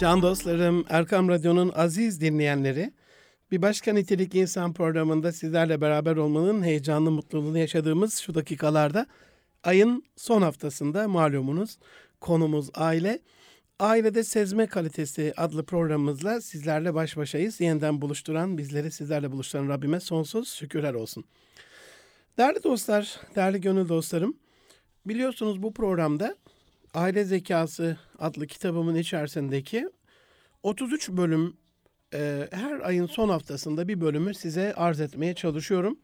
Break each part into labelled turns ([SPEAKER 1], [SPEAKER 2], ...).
[SPEAKER 1] Can dostlarım, Erkam Radyo'nun aziz dinleyenleri, bir başka nitelik insan programında sizlerle beraber olmanın heyecanlı mutluluğunu yaşadığımız şu dakikalarda ayın son haftasında malumunuz konumuz aile. Ailede Sezme Kalitesi adlı programımızla sizlerle baş başayız. Yeniden buluşturan, bizleri sizlerle buluşturan Rabbime sonsuz şükürler olsun. Değerli dostlar, değerli gönül dostlarım, biliyorsunuz bu programda Aile Zekası adlı kitabımın içerisindeki 33 bölüm e, her ayın son haftasında bir bölümü size arz etmeye çalışıyorum.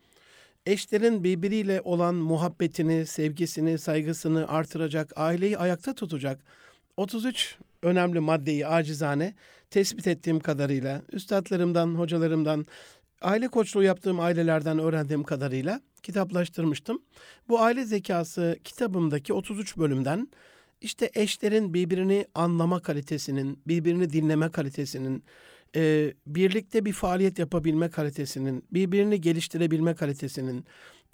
[SPEAKER 1] Eşlerin birbiriyle olan muhabbetini, sevgisini, saygısını artıracak, aileyi ayakta tutacak 33 önemli maddeyi acizane tespit ettiğim kadarıyla, üstadlarımdan, hocalarımdan, aile koçluğu yaptığım ailelerden öğrendiğim kadarıyla kitaplaştırmıştım. Bu aile zekası kitabımdaki 33 bölümden işte eşlerin birbirini anlama kalitesinin, birbirini dinleme kalitesinin, e, birlikte bir faaliyet yapabilme kalitesinin, birbirini geliştirebilme kalitesinin,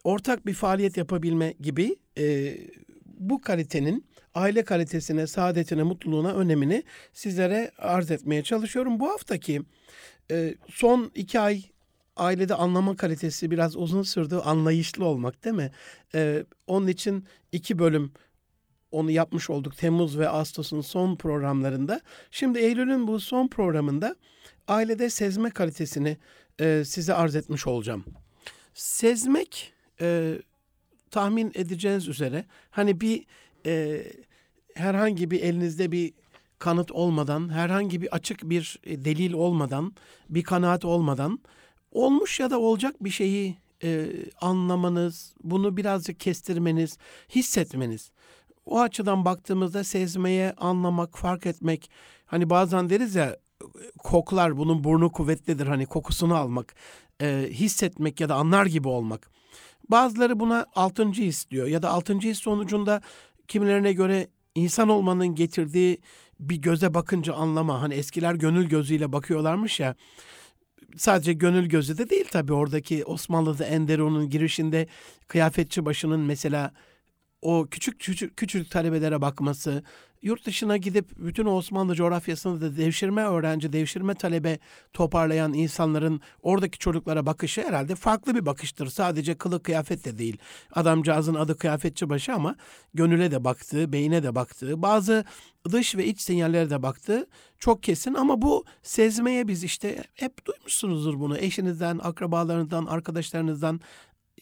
[SPEAKER 1] ortak bir faaliyet yapabilme gibi e, bu kalitenin aile kalitesine, saadetine, mutluluğuna önemini sizlere arz etmeye çalışıyorum. Bu haftaki e, son iki ay ailede anlama kalitesi biraz uzun sürdü. Anlayışlı olmak değil mi? E, onun için iki bölüm onu yapmış olduk Temmuz ve Ağustos'un son programlarında. Şimdi Eylül'ün bu son programında ailede sezme kalitesini e, size arz etmiş olacağım. Sezmek e, tahmin edeceğiniz üzere hani bir e, herhangi bir elinizde bir kanıt olmadan, herhangi bir açık bir e, delil olmadan, bir kanaat olmadan olmuş ya da olacak bir şeyi e, anlamanız, bunu birazcık kestirmeniz, hissetmeniz. O açıdan baktığımızda sezmeye, anlamak, fark etmek, hani bazen deriz ya koklar bunun burnu kuvvetlidir hani kokusunu almak, e, hissetmek ya da anlar gibi olmak. Bazıları buna altıncı his diyor ya da altıncı his sonucunda kimilerine göre insan olmanın getirdiği bir göze bakınca anlama. Hani eskiler gönül gözüyle bakıyorlarmış ya. Sadece gönül gözü de değil tabii oradaki Osmanlı'da Enderun'un girişinde kıyafetçi başının mesela o küçük küçük küçük talebelere bakması, yurt dışına gidip bütün Osmanlı coğrafyasını da devşirme öğrenci, devşirme talebe toparlayan insanların oradaki çocuklara bakışı herhalde farklı bir bakıştır. Sadece kılık kıyafet de değil. Adamcağızın adı kıyafetçi başı ama gönüle de baktığı, beyine de baktığı, bazı dış ve iç sinyallere de baktığı çok kesin ama bu sezmeye biz işte hep duymuşsunuzdur bunu. Eşinizden, akrabalarınızdan, arkadaşlarınızdan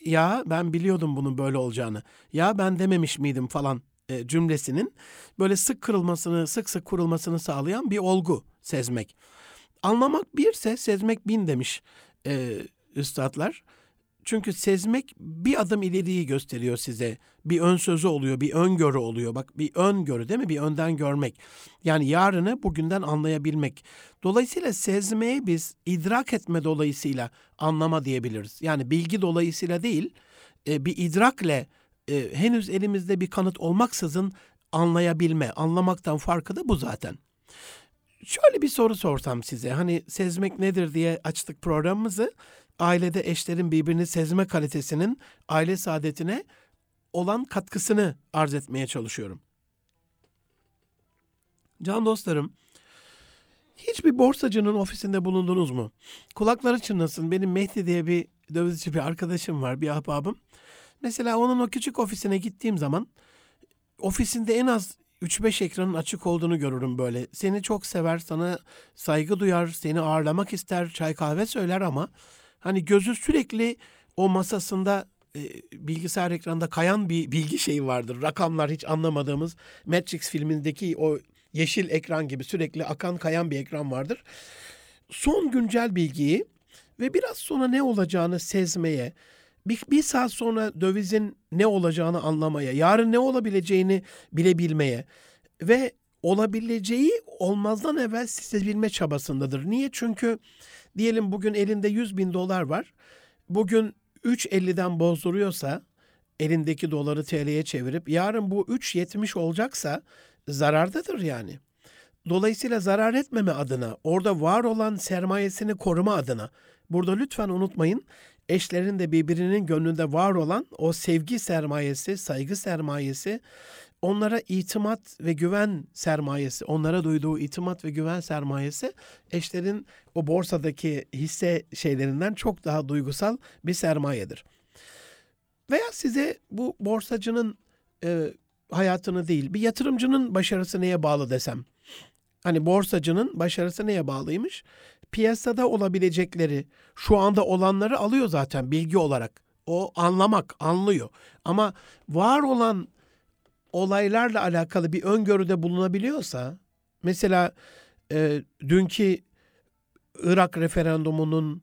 [SPEAKER 1] ya ben biliyordum bunun böyle olacağını. Ya ben dememiş miydim falan e, cümlesinin böyle sık kırılmasını, sık sık kurulmasını sağlayan bir olgu sezmek. Anlamak birse sezmek bin demiş e, üstadlar. Çünkü sezmek bir adım ileriyi gösteriyor size. Bir ön sözü oluyor, bir öngörü oluyor. Bak bir öngörü değil mi? Bir önden görmek. Yani yarını bugünden anlayabilmek. Dolayısıyla sezmeye biz idrak etme dolayısıyla anlama diyebiliriz. Yani bilgi dolayısıyla değil, e, bir idrakle e, henüz elimizde bir kanıt olmaksızın anlayabilme, anlamaktan farkı da bu zaten. Şöyle bir soru sorsam size. Hani sezmek nedir diye açtık programımızı ailede eşlerin birbirini sezme kalitesinin aile saadetine olan katkısını arz etmeye çalışıyorum. Can dostlarım, hiçbir borsacının ofisinde bulundunuz mu? Kulakları çınlasın. Benim Mehdi diye bir dövizci bir arkadaşım var, bir ahbabım. Mesela onun o küçük ofisine gittiğim zaman ofisinde en az 3-5 ekranın açık olduğunu görürüm böyle. Seni çok sever, sana saygı duyar, seni ağırlamak ister, çay kahve söyler ama Hani gözü sürekli o masasında e, bilgisayar ekranında kayan bir bilgi şeyi vardır. Rakamlar hiç anlamadığımız Matrix filmindeki o yeşil ekran gibi sürekli akan kayan bir ekran vardır. Son güncel bilgiyi ve biraz sonra ne olacağını sezmeye, bir, bir saat sonra dövizin ne olacağını anlamaya, yarın ne olabileceğini bilebilmeye ve olabileceği olmazdan evvel sezebilme çabasındadır. Niye? Çünkü Diyelim bugün elinde 100 bin dolar var. Bugün 3.50'den bozduruyorsa elindeki doları TL'ye çevirip yarın bu 3.70 olacaksa zarardadır yani. Dolayısıyla zarar etmeme adına, orada var olan sermayesini koruma adına, burada lütfen unutmayın, eşlerin de birbirinin gönlünde var olan o sevgi sermayesi, saygı sermayesi, onlara itimat ve güven sermayesi, onlara duyduğu itimat ve güven sermayesi eşlerin o borsadaki hisse şeylerinden çok daha duygusal bir sermayedir. Veya size bu borsacının e, hayatını değil, bir yatırımcının başarısı neye bağlı desem. Hani borsacının başarısı neye bağlıymış? Piyasada olabilecekleri, şu anda olanları alıyor zaten bilgi olarak. O anlamak, anlıyor. Ama var olan olaylarla alakalı bir öngörüde bulunabiliyorsa, mesela e, dünkü Irak referandumunun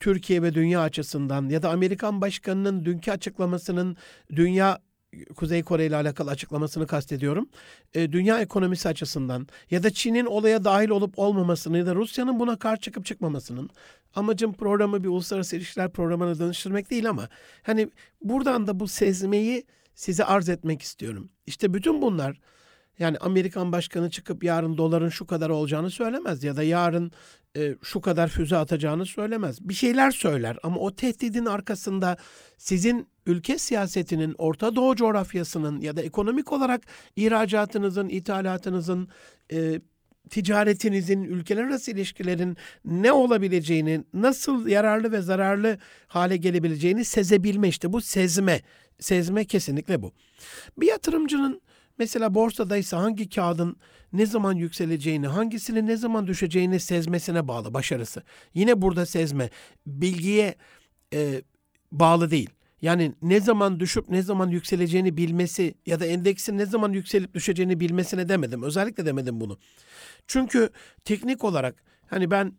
[SPEAKER 1] Türkiye ve dünya açısından ya da Amerikan başkanının dünkü açıklamasının dünya Kuzey Kore ile alakalı açıklamasını kastediyorum. E, dünya ekonomisi açısından ya da Çin'in olaya dahil olup olmamasını ya da Rusya'nın buna karşı çıkıp çıkmamasının amacım programı bir uluslararası ilişkiler programına dönüştürmek değil ama hani buradan da bu sezmeyi size arz etmek istiyorum. İşte bütün bunlar yani Amerikan başkanı çıkıp yarın doların şu kadar olacağını söylemez ya da yarın e, şu kadar füze atacağını söylemez. Bir şeyler söyler ama o tehdidin arkasında sizin ülke siyasetinin, Orta Doğu coğrafyasının ya da ekonomik olarak ihracatınızın, ithalatınızın, e, ticaretinizin, ülkeler arası ilişkilerin ne olabileceğini, nasıl yararlı ve zararlı hale gelebileceğini sezebilme işte bu sezme. Sezme kesinlikle bu. Bir yatırımcının mesela borsadaysa hangi kağıdın ne zaman yükseleceğini, hangisinin ne zaman düşeceğini sezmesine bağlı başarısı. Yine burada sezme bilgiye e, bağlı değil. Yani ne zaman düşüp ne zaman yükseleceğini bilmesi ya da endeksin ne zaman yükselip düşeceğini bilmesine demedim. Özellikle demedim bunu. Çünkü teknik olarak hani ben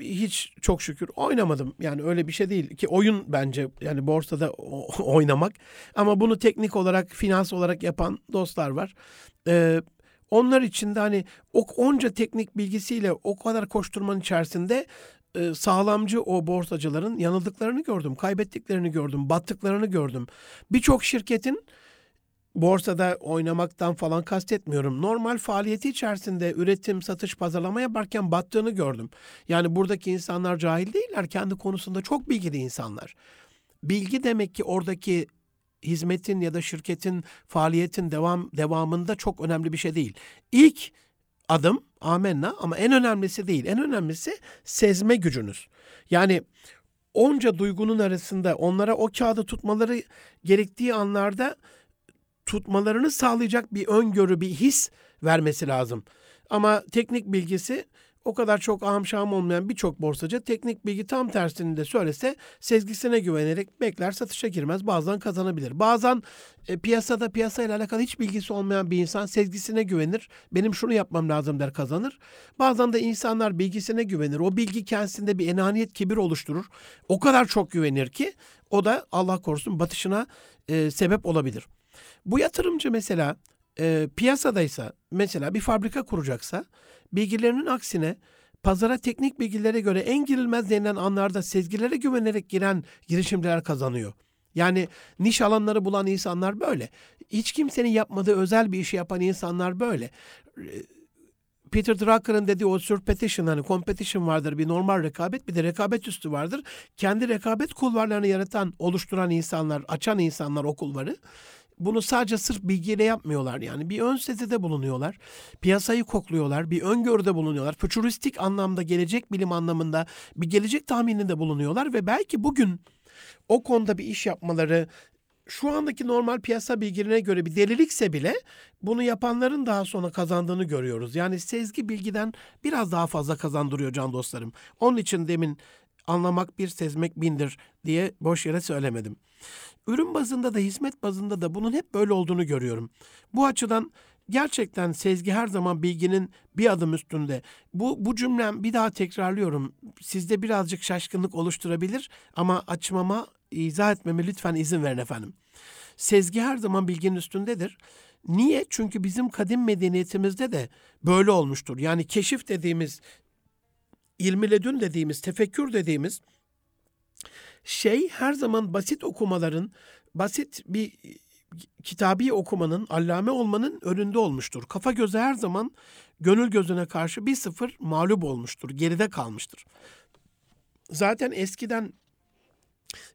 [SPEAKER 1] hiç çok şükür oynamadım. Yani öyle bir şey değil ki oyun bence yani borsada oynamak. Ama bunu teknik olarak, finans olarak yapan dostlar var. Ee, onlar için de hani onca teknik bilgisiyle o kadar koşturmanın içerisinde e, sağlamcı o borsacıların yanıldıklarını gördüm, kaybettiklerini gördüm, battıklarını gördüm. Birçok şirketin borsada oynamaktan falan kastetmiyorum. Normal faaliyeti içerisinde üretim, satış, pazarlama yaparken battığını gördüm. Yani buradaki insanlar cahil değiller. Kendi konusunda çok bilgili insanlar. Bilgi demek ki oradaki hizmetin ya da şirketin faaliyetin devam devamında çok önemli bir şey değil. İlk adım amenna ama en önemlisi değil. En önemlisi sezme gücünüz. Yani onca duygunun arasında onlara o kağıdı tutmaları gerektiği anlarda tutmalarını sağlayacak bir öngörü, bir his vermesi lazım. Ama teknik bilgisi o kadar çok ahım olmayan birçok borsacı teknik bilgi tam tersini de söylese sezgisine güvenerek bekler satışa girmez. Bazen kazanabilir. Bazen e, piyasada piyasayla alakalı hiç bilgisi olmayan bir insan sezgisine güvenir. Benim şunu yapmam lazım der kazanır. Bazen de insanlar bilgisine güvenir. O bilgi kendisinde bir enaniyet kibir oluşturur. O kadar çok güvenir ki o da Allah korusun batışına e, sebep olabilir. Bu yatırımcı mesela e, piyasadaysa mesela bir fabrika kuracaksa bilgilerinin aksine pazara teknik bilgilere göre en girilmez denilen anlarda sezgilere güvenerek giren girişimciler kazanıyor. Yani niş alanları bulan insanlar böyle. Hiç kimsenin yapmadığı özel bir işi yapan insanlar böyle. Peter Drucker'ın dediği o surpetition hani competition vardır bir normal rekabet bir de rekabet üstü vardır. Kendi rekabet kulvarlarını yaratan, oluşturan insanlar, açan insanlar o kulvarı bunu sadece sırf bilgiyle yapmıyorlar yani. Bir ön sezide bulunuyorlar. Piyasayı kokluyorlar. Bir öngörüde bulunuyorlar. Fütüristik anlamda, gelecek bilim anlamında bir gelecek tahmininde bulunuyorlar ve belki bugün o konuda bir iş yapmaları şu andaki normal piyasa bilgilerine göre bir delilikse bile bunu yapanların daha sonra kazandığını görüyoruz. Yani sezgi bilgiden biraz daha fazla kazandırıyor can dostlarım. Onun için demin anlamak bir sezmek bindir diye boş yere söylemedim. Ürün bazında da hizmet bazında da bunun hep böyle olduğunu görüyorum. Bu açıdan gerçekten sezgi her zaman bilginin bir adım üstünde. Bu, bu cümlem bir daha tekrarlıyorum. Sizde birazcık şaşkınlık oluşturabilir ama açmama, izah etmeme lütfen izin verin efendim. Sezgi her zaman bilginin üstündedir. Niye? Çünkü bizim kadim medeniyetimizde de böyle olmuştur. Yani keşif dediğimiz, ilmiledün dediğimiz, tefekkür dediğimiz şey her zaman basit okumaların, basit bir kitabi okumanın, allame olmanın önünde olmuştur. Kafa göze her zaman gönül gözüne karşı bir sıfır mağlup olmuştur, geride kalmıştır. Zaten eskiden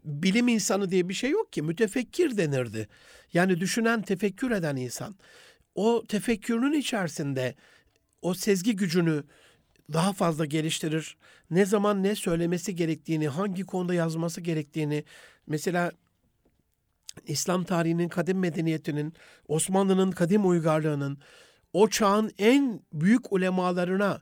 [SPEAKER 1] bilim insanı diye bir şey yok ki, mütefekkir denirdi. Yani düşünen, tefekkür eden insan. o tefekkürünün içerisinde o sezgi gücünü daha fazla geliştirir. Ne zaman ne söylemesi gerektiğini, hangi konuda yazması gerektiğini, mesela İslam tarihinin kadim medeniyetinin, Osmanlı'nın kadim uygarlığının, o çağın en büyük ulemalarına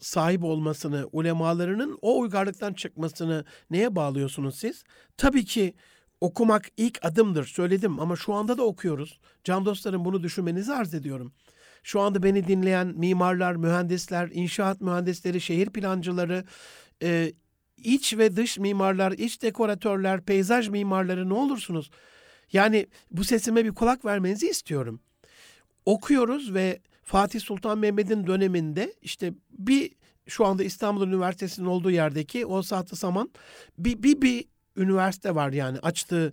[SPEAKER 1] sahip olmasını, ulemalarının o uygarlıktan çıkmasını neye bağlıyorsunuz siz? Tabii ki okumak ilk adımdır söyledim ama şu anda da okuyoruz. Can dostlarım bunu düşünmenizi arz ediyorum. Şu anda beni dinleyen mimarlar, mühendisler, inşaat mühendisleri, şehir plancıları, e, iç ve dış mimarlar, iç dekoratörler, peyzaj mimarları ne olursunuz? Yani bu sesime bir kulak vermenizi istiyorum. Okuyoruz ve Fatih Sultan Mehmet'in döneminde işte bir şu anda İstanbul Üniversitesi'nin olduğu yerdeki o saati zaman bir, bir, bir üniversite var yani açtığı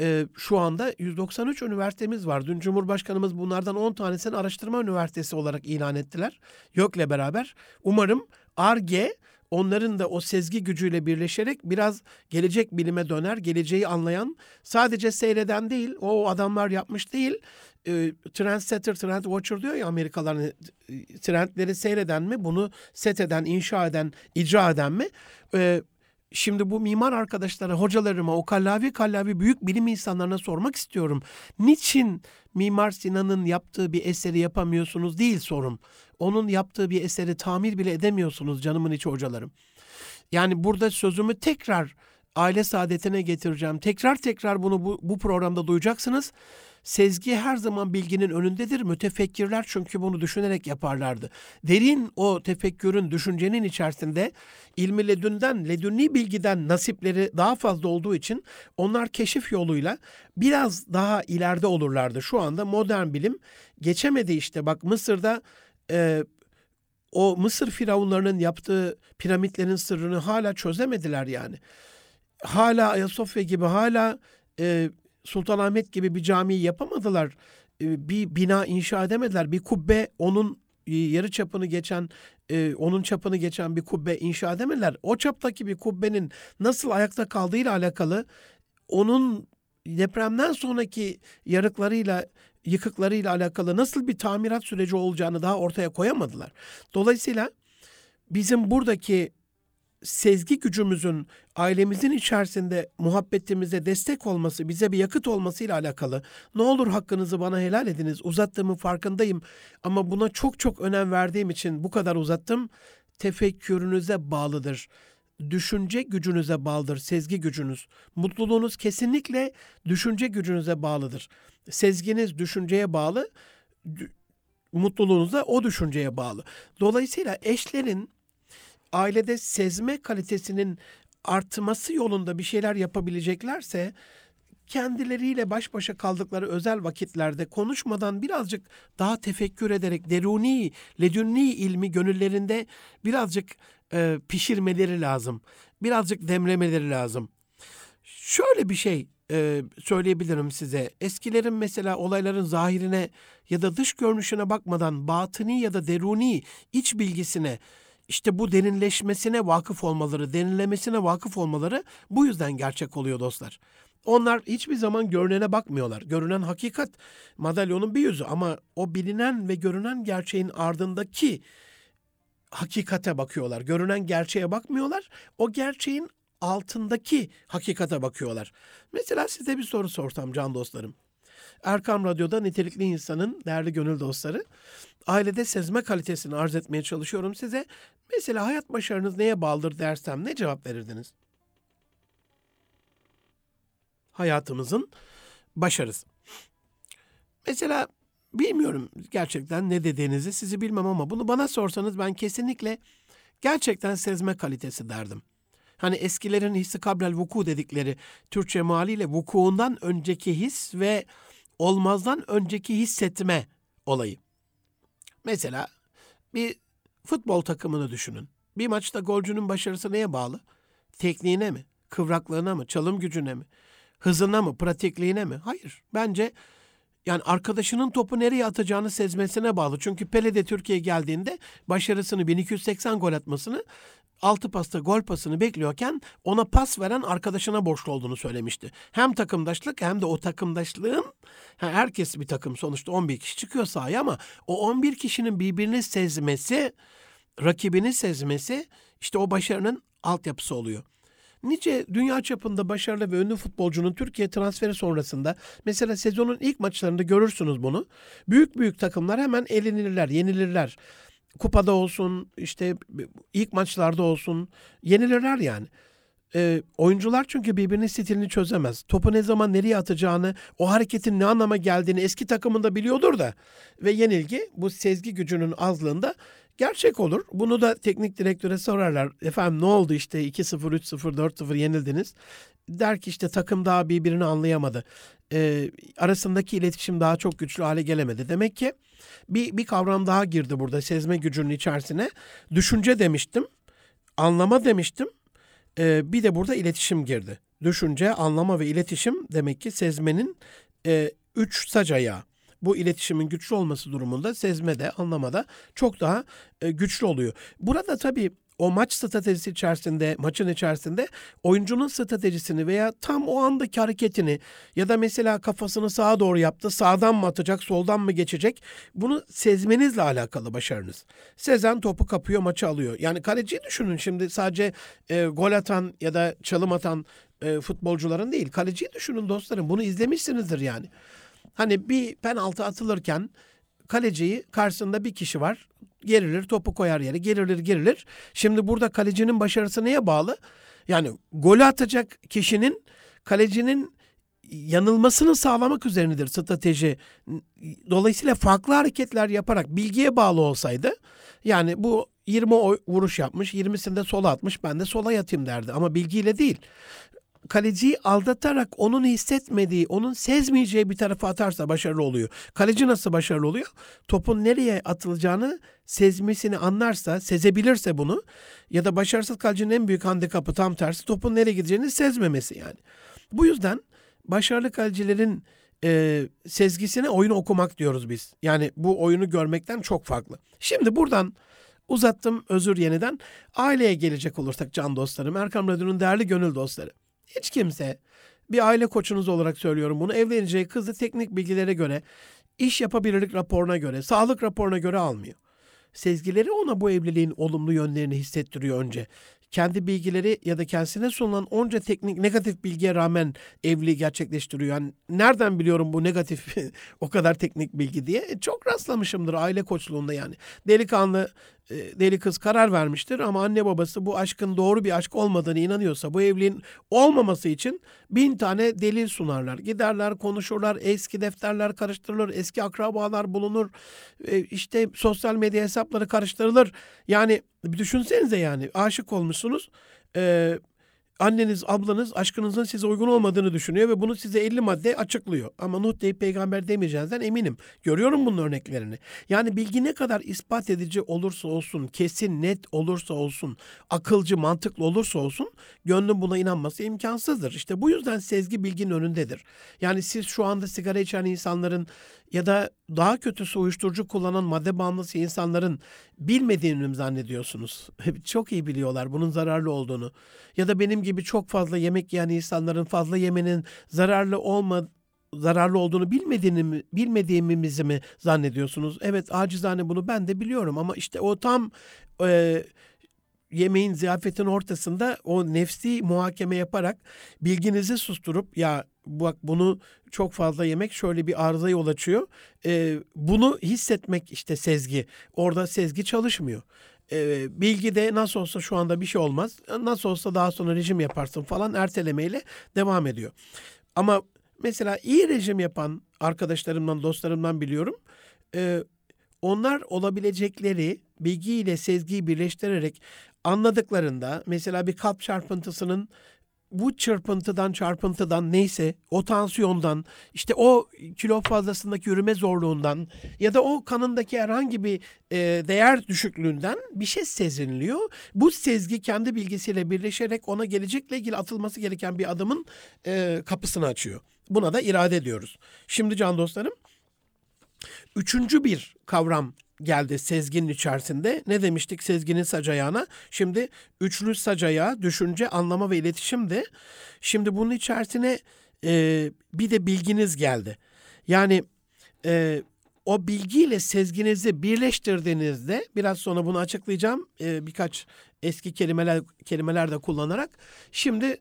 [SPEAKER 1] e, şu anda 193 üniversitemiz var. Dün Cumhurbaşkanımız bunlardan 10 tanesini araştırma üniversitesi olarak ilan ettiler. YÖK'le beraber. Umarım ARGE onların da o sezgi gücüyle birleşerek biraz gelecek bilime döner, geleceği anlayan, sadece seyreden değil, o adamlar yapmış değil, e, trendsetter, trend watcher diyor ya Amerikalıların e, trendleri seyreden mi, bunu set eden, inşa eden, icra eden mi? E, Şimdi bu mimar arkadaşlara, hocalarıma, o kallavi kallavi büyük bilim insanlarına sormak istiyorum. Niçin Mimar Sinan'ın yaptığı bir eseri yapamıyorsunuz değil sorum. Onun yaptığı bir eseri tamir bile edemiyorsunuz canımın içi hocalarım. Yani burada sözümü tekrar aile saadetine getireceğim. Tekrar tekrar bunu bu, bu programda duyacaksınız. Sezgi her zaman bilginin önündedir. Mütefekkirler çünkü bunu düşünerek yaparlardı. Derin o tefekkürün, düşüncenin içerisinde ilmi ledünden, ledünni bilgiden nasipleri daha fazla olduğu için onlar keşif yoluyla biraz daha ileride olurlardı. Şu anda modern bilim geçemedi işte. Bak Mısır'da e, o Mısır firavunlarının yaptığı piramitlerin sırrını hala çözemediler yani. Hala Ayasofya gibi hala e, Sultanahmet gibi bir cami yapamadılar. E, bir bina inşa edemediler. Bir kubbe onun e, yarı çapını geçen, e, onun çapını geçen bir kubbe inşa edemediler. O çaptaki bir kubbenin nasıl ayakta kaldığıyla alakalı onun depremden sonraki yarıklarıyla yıkıklarıyla alakalı nasıl bir tamirat süreci olacağını daha ortaya koyamadılar. Dolayısıyla bizim buradaki sezgi gücümüzün ailemizin içerisinde muhabbetimize destek olması, bize bir yakıt olmasıyla alakalı. Ne olur hakkınızı bana helal ediniz. Uzattığımın farkındayım ama buna çok çok önem verdiğim için bu kadar uzattım. Tefekkürünüze bağlıdır. Düşünce gücünüze bağlıdır, sezgi gücünüz. Mutluluğunuz kesinlikle düşünce gücünüze bağlıdır. Sezginiz düşünceye bağlı, mutluluğunuz da o düşünceye bağlı. Dolayısıyla eşlerin ailede sezme kalitesinin artması yolunda bir şeyler yapabileceklerse kendileriyle baş başa kaldıkları özel vakitlerde konuşmadan birazcık daha tefekkür ederek deruni, ledünni ilmi gönüllerinde birazcık e, pişirmeleri lazım. Birazcık demlemeleri lazım. Şöyle bir şey e, söyleyebilirim size. Eskilerin mesela olayların zahirine ya da dış görünüşüne bakmadan batıni ya da deruni iç bilgisine işte bu derinleşmesine vakıf olmaları, derinlemesine vakıf olmaları bu yüzden gerçek oluyor dostlar. Onlar hiçbir zaman görünene bakmıyorlar. Görünen hakikat madalyonun bir yüzü ama o bilinen ve görünen gerçeğin ardındaki hakikate bakıyorlar. Görünen gerçeğe bakmıyorlar. O gerçeğin altındaki hakikate bakıyorlar. Mesela size bir soru sorsam can dostlarım. Erkam Radyo'da nitelikli insanın değerli gönül dostları. Ailede sezme kalitesini arz etmeye çalışıyorum size. Mesela hayat başarınız neye bağlıdır dersem ne cevap verirdiniz? Hayatımızın başarısı. Mesela bilmiyorum gerçekten ne dediğinizi sizi bilmem ama bunu bana sorsanız ben kesinlikle gerçekten sezme kalitesi derdim. Hani eskilerin hissi kabrel vuku dedikleri Türkçe maliyle vukuundan önceki his ve olmazdan önceki hissetme olayı. Mesela bir futbol takımını düşünün. Bir maçta golcünün başarısı neye bağlı? Tekniğine mi? Kıvraklığına mı? Çalım gücüne mi? Hızına mı? Pratikliğine mi? Hayır. Bence Yani arkadaşının topu nereye atacağını sezmesine bağlı. Çünkü Pele de Türkiye'ye geldiğinde başarısını 1280 gol atmasını altı pasta gol pasını bekliyorken ona pas veren arkadaşına borçlu olduğunu söylemişti. Hem takımdaşlık hem de o takımdaşlığın herkes bir takım sonuçta 11 kişi çıkıyor sahaya ama o 11 kişinin birbirini sezmesi, rakibini sezmesi işte o başarının altyapısı oluyor. Nice dünya çapında başarılı ve ünlü futbolcunun Türkiye transferi sonrasında mesela sezonun ilk maçlarında görürsünüz bunu. Büyük büyük takımlar hemen elenirler, yenilirler. Kupada olsun, işte ilk maçlarda olsun yenilirler yani. E, oyuncular çünkü birbirinin stilini çözemez. Topu ne zaman nereye atacağını, o hareketin ne anlama geldiğini eski takımında biliyordur da. Ve yenilgi bu sezgi gücünün azlığında gerçek olur. Bunu da teknik direktöre sorarlar. Efendim ne oldu işte 2-0, 3-0, 4-0 yenildiniz. Der ki işte takım daha birbirini anlayamadı. E, arasındaki iletişim daha çok güçlü hale gelemedi. Demek ki bir, bir kavram daha girdi burada sezme gücünün içerisine. Düşünce demiştim, anlama demiştim. E, bir de burada iletişim girdi. Düşünce, anlama ve iletişim demek ki sezmenin e, üç sac ayağı bu iletişimin güçlü olması durumunda sezmede, anlamada çok daha e, güçlü oluyor. Burada tabii o maç stratejisi içerisinde, maçın içerisinde oyuncunun stratejisini veya tam o andaki hareketini ya da mesela kafasını sağa doğru yaptı, sağdan mı atacak, soldan mı geçecek? Bunu sezmenizle alakalı başarınız. Sezen topu kapıyor, maçı alıyor. Yani kaleciyi düşünün şimdi sadece e, gol atan ya da çalım atan e, futbolcuların değil. Kaleciyi düşünün dostlarım. Bunu izlemişsinizdir yani. Hani bir penaltı atılırken kaleciyi karşısında bir kişi var. Gerilir, topu koyar yere, gerilir, gerilir. Şimdi burada kalecinin başarısı neye bağlı? Yani golü atacak kişinin kalecinin yanılmasını sağlamak üzerinedir strateji. Dolayısıyla farklı hareketler yaparak bilgiye bağlı olsaydı yani bu 20 vuruş yapmış, 20'sinde sola atmış, ben de sola yatayım derdi ama bilgiyle değil kaleciyi aldatarak onun hissetmediği, onun sezmeyeceği bir tarafa atarsa başarılı oluyor. Kaleci nasıl başarılı oluyor? Topun nereye atılacağını sezmesini anlarsa, sezebilirse bunu ya da başarısız kalecinin en büyük handikapı tam tersi topun nereye gideceğini sezmemesi yani. Bu yüzden başarılı kalecilerin e, sezgisine oyunu okumak diyoruz biz. Yani bu oyunu görmekten çok farklı. Şimdi buradan uzattım özür yeniden. Aileye gelecek olursak can dostlarım, Erkam Radyo'nun değerli gönül dostları. Hiç kimse bir aile koçunuz olarak söylüyorum bunu evleneceği kızı teknik bilgilere göre, iş yapabilirlik raporuna göre, sağlık raporuna göre almıyor. Sezgileri ona bu evliliğin olumlu yönlerini hissettiriyor önce kendi bilgileri ya da kendisine sunulan onca teknik negatif bilgiye rağmen evliliği gerçekleştiriyor. Yani nereden biliyorum bu negatif o kadar teknik bilgi diye? E, çok rastlamışımdır aile koçluğunda yani. Delikanlı e, deli kız karar vermiştir ama anne babası bu aşkın doğru bir aşk olmadığını inanıyorsa bu evliliğin olmaması için bin tane delil sunarlar. Giderler konuşurlar eski defterler karıştırılır eski akrabalar bulunur e, işte sosyal medya hesapları karıştırılır. Yani bir düşünsenize yani aşık olmuşsunuz. Ee, anneniz, ablanız aşkınızın size uygun olmadığını düşünüyor ve bunu size 50 madde açıklıyor. Ama Nuh deyip peygamber demeyeceğinizden eminim. Görüyorum bunun örneklerini. Yani bilgi ne kadar ispat edici olursa olsun, kesin, net olursa olsun, akılcı, mantıklı olursa olsun gönlün buna inanması imkansızdır. İşte bu yüzden sezgi bilginin önündedir. Yani siz şu anda sigara içen insanların ya da daha kötüsü uyuşturucu kullanan madde bağımlısı insanların bilmediğini zannediyorsunuz? çok iyi biliyorlar bunun zararlı olduğunu. Ya da benim gibi çok fazla yemek yiyen insanların fazla yemenin zararlı olma zararlı olduğunu bilmediğini mi, bilmediğimizi mi zannediyorsunuz? Evet acizane bunu ben de biliyorum ama işte o tam e, yemeğin ziyafetin ortasında o nefsi muhakeme yaparak bilginizi susturup ya bak bunu çok fazla yemek şöyle bir arıza yol açıyor. E, bunu hissetmek işte sezgi. Orada sezgi çalışmıyor. E, bilgi de nasıl olsa şu anda bir şey olmaz. Nasıl olsa daha sonra rejim yaparsın falan ertelemeyle devam ediyor. Ama mesela iyi rejim yapan arkadaşlarımdan, dostlarımdan biliyorum. E, onlar olabilecekleri bilgiyle sezgiyi birleştirerek anladıklarında mesela bir kalp çarpıntısının bu çırpıntıdan çarpıntıdan neyse o tansiyondan işte o kilo fazlasındaki yürüme zorluğundan ya da o kanındaki herhangi bir e, değer düşüklüğünden bir şey sezinliyor. Bu sezgi kendi bilgisiyle birleşerek ona gelecekle ilgili atılması gereken bir adımın e, kapısını açıyor. Buna da irade diyoruz. Şimdi can dostlarım Üçüncü bir kavram geldi sezginin içerisinde. Ne demiştik sezginin sac ayağına? Şimdi üçlü sac düşünce, anlama ve iletişim de. Şimdi bunun içerisine e, bir de bilginiz geldi. Yani e, o bilgiyle sezginizi birleştirdiğinizde biraz sonra bunu açıklayacağım e, birkaç eski kelimeler kelimeler de kullanarak şimdi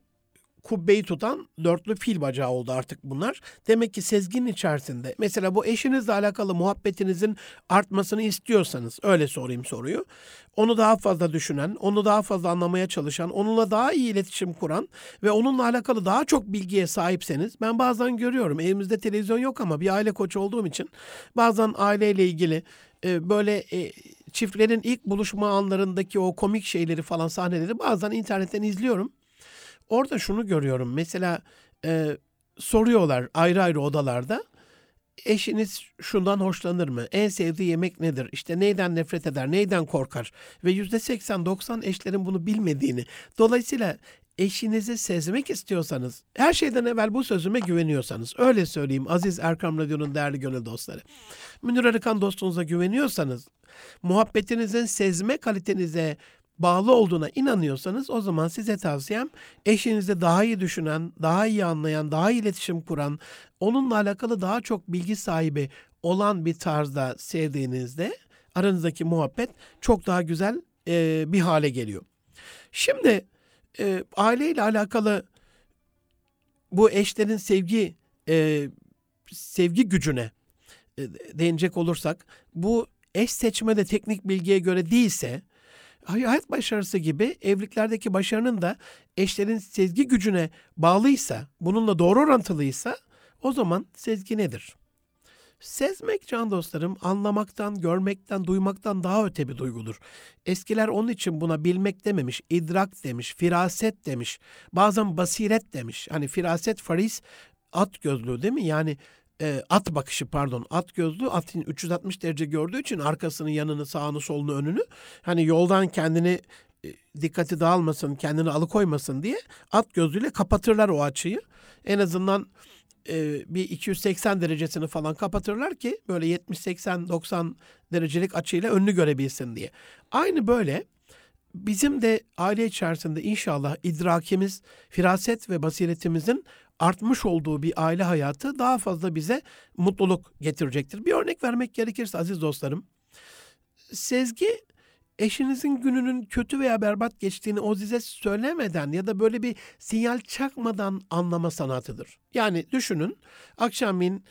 [SPEAKER 1] kubbeyi tutan dörtlü fil bacağı oldu artık bunlar. Demek ki sezginin içerisinde mesela bu eşinizle alakalı muhabbetinizin artmasını istiyorsanız öyle sorayım soruyu. Onu daha fazla düşünen, onu daha fazla anlamaya çalışan, onunla daha iyi iletişim kuran ve onunla alakalı daha çok bilgiye sahipseniz ben bazen görüyorum evimizde televizyon yok ama bir aile koçu olduğum için bazen aileyle ilgili e, böyle e, çiftlerin ilk buluşma anlarındaki o komik şeyleri falan sahneleri bazen internetten izliyorum. Orada şunu görüyorum. Mesela e, soruyorlar ayrı ayrı odalarda. Eşiniz şundan hoşlanır mı? En sevdiği yemek nedir? İşte neyden nefret eder? Neyden korkar? Ve yüzde 80-90 eşlerin bunu bilmediğini. Dolayısıyla eşinizi sezmek istiyorsanız, her şeyden evvel bu sözüme güveniyorsanız, öyle söyleyeyim Aziz Erkam Radyo'nun değerli gönül dostları. Münir Arıkan dostunuza güveniyorsanız, muhabbetinizin sezme kalitenize bağlı olduğuna inanıyorsanız o zaman size tavsiyem eşinizi daha iyi düşünen, daha iyi anlayan, daha iyi iletişim kuran, onunla alakalı daha çok bilgi sahibi olan bir tarzda sevdiğinizde aranızdaki muhabbet çok daha güzel e, bir hale geliyor. Şimdi e, aileyle alakalı bu eşlerin sevgi e, sevgi gücüne e, değinecek olursak bu eş seçmede teknik bilgiye göre değilse hayat başarısı gibi evliliklerdeki başarının da eşlerin sezgi gücüne bağlıysa, bununla doğru orantılıysa o zaman sezgi nedir? Sezmek can dostlarım anlamaktan, görmekten, duymaktan daha öte bir duygudur. Eskiler onun için buna bilmek dememiş, idrak demiş, firaset demiş, bazen basiret demiş. Hani firaset faris at gözlüğü değil mi? Yani e, at bakışı pardon at gözlü atın 360 derece gördüğü için arkasını yanını sağını solunu önünü hani yoldan kendini e, dikkati dağılmasın kendini alıkoymasın diye at gözlüğüyle kapatırlar o açıyı. En azından e, bir 280 derecesini falan kapatırlar ki böyle 70 80 90 derecelik açıyla önünü görebilsin diye. Aynı böyle bizim de aile içerisinde inşallah idrakimiz, firaset ve basiretimizin artmış olduğu bir aile hayatı daha fazla bize mutluluk getirecektir. Bir örnek vermek gerekirse aziz dostlarım, sezgi eşinizin gününün kötü veya berbat geçtiğini o size söylemeden ya da böyle bir sinyal çakmadan anlama sanatıdır. Yani düşünün akşamleyin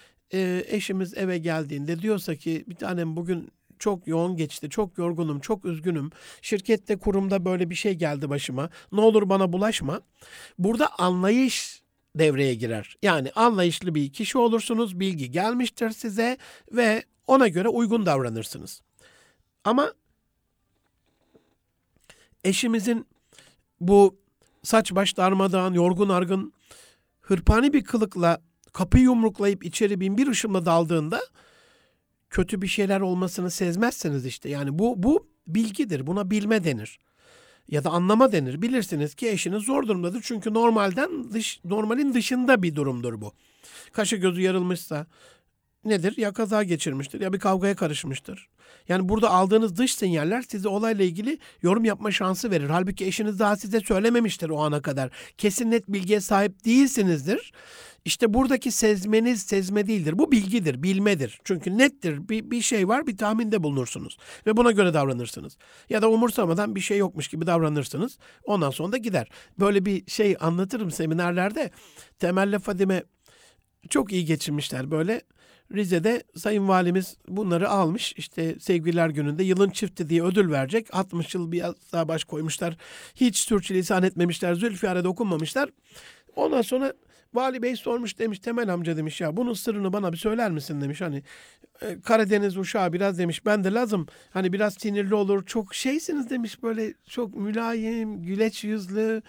[SPEAKER 1] eşimiz eve geldiğinde diyorsa ki bir tanem bugün çok yoğun geçti, çok yorgunum, çok üzgünüm. Şirkette, kurumda böyle bir şey geldi başıma. Ne olur bana bulaşma. Burada anlayış devreye girer. Yani anlayışlı bir kişi olursunuz, bilgi gelmiştir size ve ona göre uygun davranırsınız. Ama eşimizin bu saç baş darmadağın, yorgun argın, hırpani bir kılıkla kapıyı yumruklayıp içeri bin bir ışımla daldığında kötü bir şeyler olmasını sezmezseniz işte yani bu bu bilgidir. Buna bilme denir ya da anlama denir. Bilirsiniz ki eşiniz zor durumdadır. Çünkü normalden dış, normalin dışında bir durumdur bu. Kaşı gözü yarılmışsa nedir? Ya kaza geçirmiştir ya bir kavgaya karışmıştır. Yani burada aldığınız dış sinyaller size olayla ilgili yorum yapma şansı verir. Halbuki eşiniz daha size söylememiştir o ana kadar. Kesin net bilgiye sahip değilsinizdir. İşte buradaki sezmeniz sezme değildir. Bu bilgidir, bilmedir. Çünkü nettir. Bir, bir şey var, bir tahminde bulunursunuz. Ve buna göre davranırsınız. Ya da umursamadan bir şey yokmuş gibi davranırsınız. Ondan sonra da gider. Böyle bir şey anlatırım seminerlerde. Temel'le Fadime çok iyi geçirmişler böyle. Rize'de Sayın Valimiz bunları almış. İşte sevgililer gününde yılın çifti diye ödül verecek. 60 yıl bir daha baş koymuşlar. Hiç sürçülisan etmemişler. Zülfiyar'a dokunmamışlar. Ondan sonra Vali Bey sormuş demiş Temel amca demiş ya bunun sırrını bana bir söyler misin demiş. Hani e, Karadeniz uşağı biraz demiş ben de lazım hani biraz sinirli olur çok şeysiniz demiş böyle çok mülayim güleç yüzlü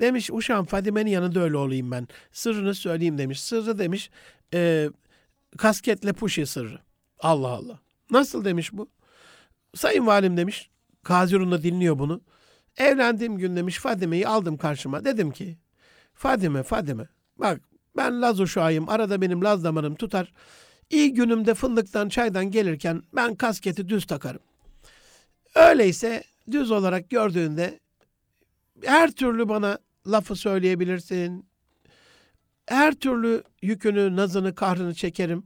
[SPEAKER 1] demiş uşağım Fadime'nin yanında öyle olayım ben sırrını söyleyeyim demiş. Sırrı demiş e, kasketle puşi sırrı. Allah Allah. Nasıl demiş bu? Sayın Valim demiş. Kazirun dinliyor bunu. Evlendiğim gün demiş Fadime'yi aldım karşıma. Dedim ki Fadime Fadime bak ben Laz uşağıyım. Arada benim Laz damarım tutar. İyi günümde fındıktan çaydan gelirken ben kasketi düz takarım. Öyleyse düz olarak gördüğünde her türlü bana lafı söyleyebilirsin. Her türlü yükünü, nazını, kahrını çekerim.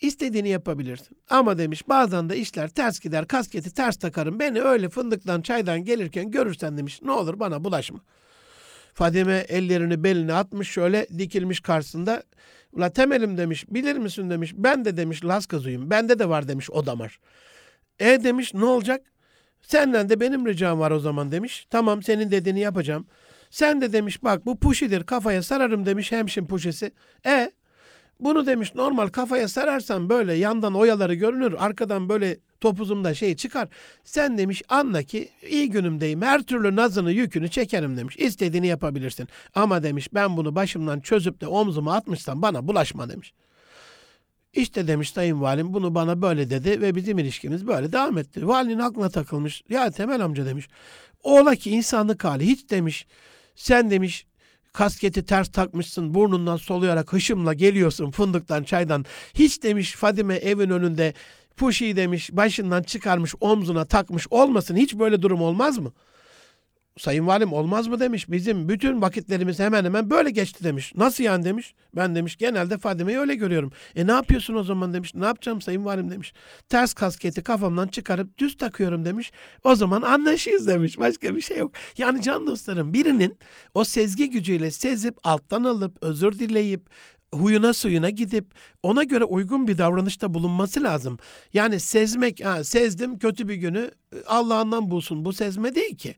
[SPEAKER 1] İstediğini yapabilirsin. Ama demiş bazen de işler ters gider, kasketi ters takarım. Beni öyle fındıktan çaydan gelirken görürsen demiş ne olur bana bulaşma. Fadime ellerini beline atmış şöyle dikilmiş karşısında. Ula temelim demiş bilir misin demiş. Ben de demiş Las kazıyım. Bende de var demiş o damar. E demiş ne olacak? Senden de benim ricam var o zaman demiş. Tamam senin dediğini yapacağım. Sen de demiş bak bu puşidir kafaya sararım demiş hemşin puşesi. E bunu demiş normal kafaya sararsan böyle yandan oyaları görünür arkadan böyle topuzumda şey çıkar. Sen demiş anla ki iyi günümdeyim her türlü nazını yükünü çekerim demiş. İstediğini yapabilirsin. Ama demiş ben bunu başımdan çözüp de omzuma atmışsam bana bulaşma demiş. İşte demiş Sayın Valim bunu bana böyle dedi ve bizim ilişkimiz böyle devam etti. Valinin aklına takılmış. Ya Temel amca demiş. Ola ki insanlık hali hiç demiş. Sen demiş kasketi ters takmışsın burnundan soluyarak hışımla geliyorsun fındıktan çaydan. Hiç demiş Fadime evin önünde puşi demiş başından çıkarmış omzuna takmış olmasın hiç böyle durum olmaz mı? Sayın Valim olmaz mı demiş. Bizim bütün vakitlerimiz hemen hemen böyle geçti demiş. Nasıl yani demiş. Ben demiş genelde Fadime'yi öyle görüyorum. E ne yapıyorsun o zaman demiş. Ne yapacağım Sayın Valim demiş. Ters kasketi kafamdan çıkarıp düz takıyorum demiş. O zaman anlaşıyız demiş. Başka bir şey yok. Yani can dostlarım birinin o sezgi gücüyle sezip alttan alıp özür dileyip huyuna suyuna gidip ona göre uygun bir davranışta bulunması lazım. Yani sezmek, ha, sezdim kötü bir günü Allah'ından bulsun. Bu sezme değil ki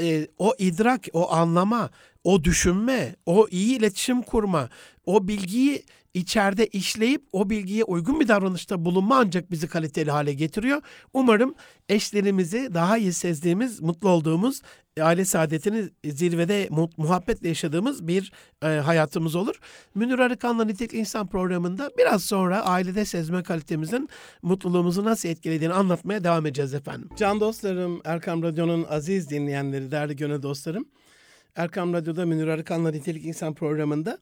[SPEAKER 1] e, o idrak, o anlama, o düşünme, o iyi iletişim kurma, o bilgiyi içeride işleyip o bilgiye uygun bir davranışta bulunma ancak bizi kaliteli hale getiriyor. Umarım eşlerimizi daha iyi sezdiğimiz, mutlu olduğumuz, aile saadetini zirvede muhabbetle yaşadığımız bir e, hayatımız olur. Münir Arıkan'la Nitelikli İnsan programında biraz sonra ailede sezme kalitemizin mutluluğumuzu nasıl etkilediğini anlatmaya devam edeceğiz efendim. Can dostlarım, Erkam Radyo'nun aziz dinleyenleri, değerli gönül dostlarım. Erkam Radyo'da Münir Arıkan'la Nitelikli İnsan programında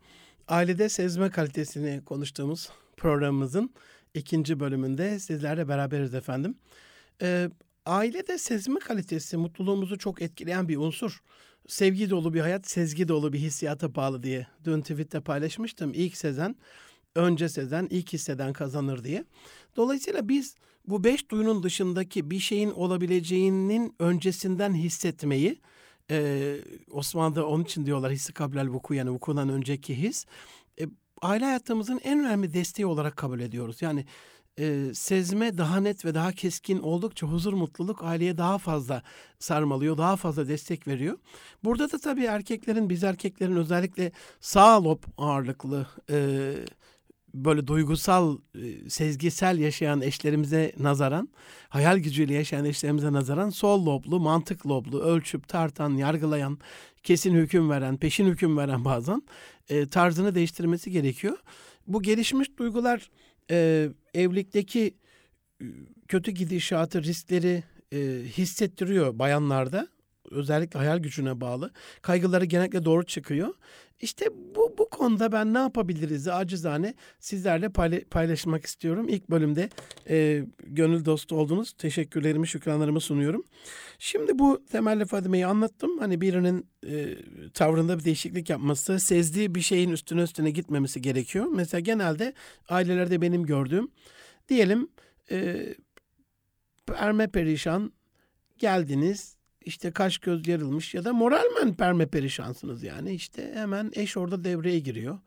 [SPEAKER 1] ailede sezme kalitesini konuştuğumuz programımızın ikinci bölümünde sizlerle beraberiz efendim. Ee, ailede sezme kalitesi mutluluğumuzu çok etkileyen bir unsur. Sevgi dolu bir hayat, sezgi dolu bir hissiyata bağlı diye dün tweette paylaşmıştım. İlk sezen, önce sezen, ilk hisseden kazanır diye. Dolayısıyla biz bu beş duyunun dışındaki bir şeyin olabileceğinin öncesinden hissetmeyi, ee, Osmanlı'da onun için diyorlar hissi kablel vuku yani vukudan önceki his. E, aile hayatımızın en önemli desteği olarak kabul ediyoruz. Yani e, sezme daha net ve daha keskin oldukça huzur mutluluk aileye daha fazla sarmalıyor, daha fazla destek veriyor. Burada da tabii erkeklerin, biz erkeklerin özellikle sağ lob ağırlıklı e, böyle duygusal, e, sezgisel yaşayan eşlerimize nazaran, hayal gücüyle yaşayan eşlerimize nazaran sol loblu, mantık loblu, ölçüp tartan, yargılayan, kesin hüküm veren, peşin hüküm veren bazen e, tarzını değiştirmesi gerekiyor. Bu gelişmiş duygular e, evlilikteki e, kötü gidişatı, riskleri e, hissettiriyor bayanlarda. Özellikle hayal gücüne bağlı. Kaygıları genellikle doğru çıkıyor. İşte bu, bu konuda ben ne yapabiliriz acizane sizlerle paylaşmak istiyorum. İlk bölümde e, gönül dostu oldunuz. Teşekkürlerimi, şükranlarımı sunuyorum. Şimdi bu temelli Fadime'yi anlattım. Hani birinin e, tavrında bir değişiklik yapması, sezdiği bir şeyin üstüne üstüne gitmemesi gerekiyor. Mesela genelde ailelerde benim gördüğüm, diyelim e, erme perişan geldiniz, işte kaş göz yarılmış ya da moralmen perme perişansınız yani. işte hemen eş orada devreye giriyor.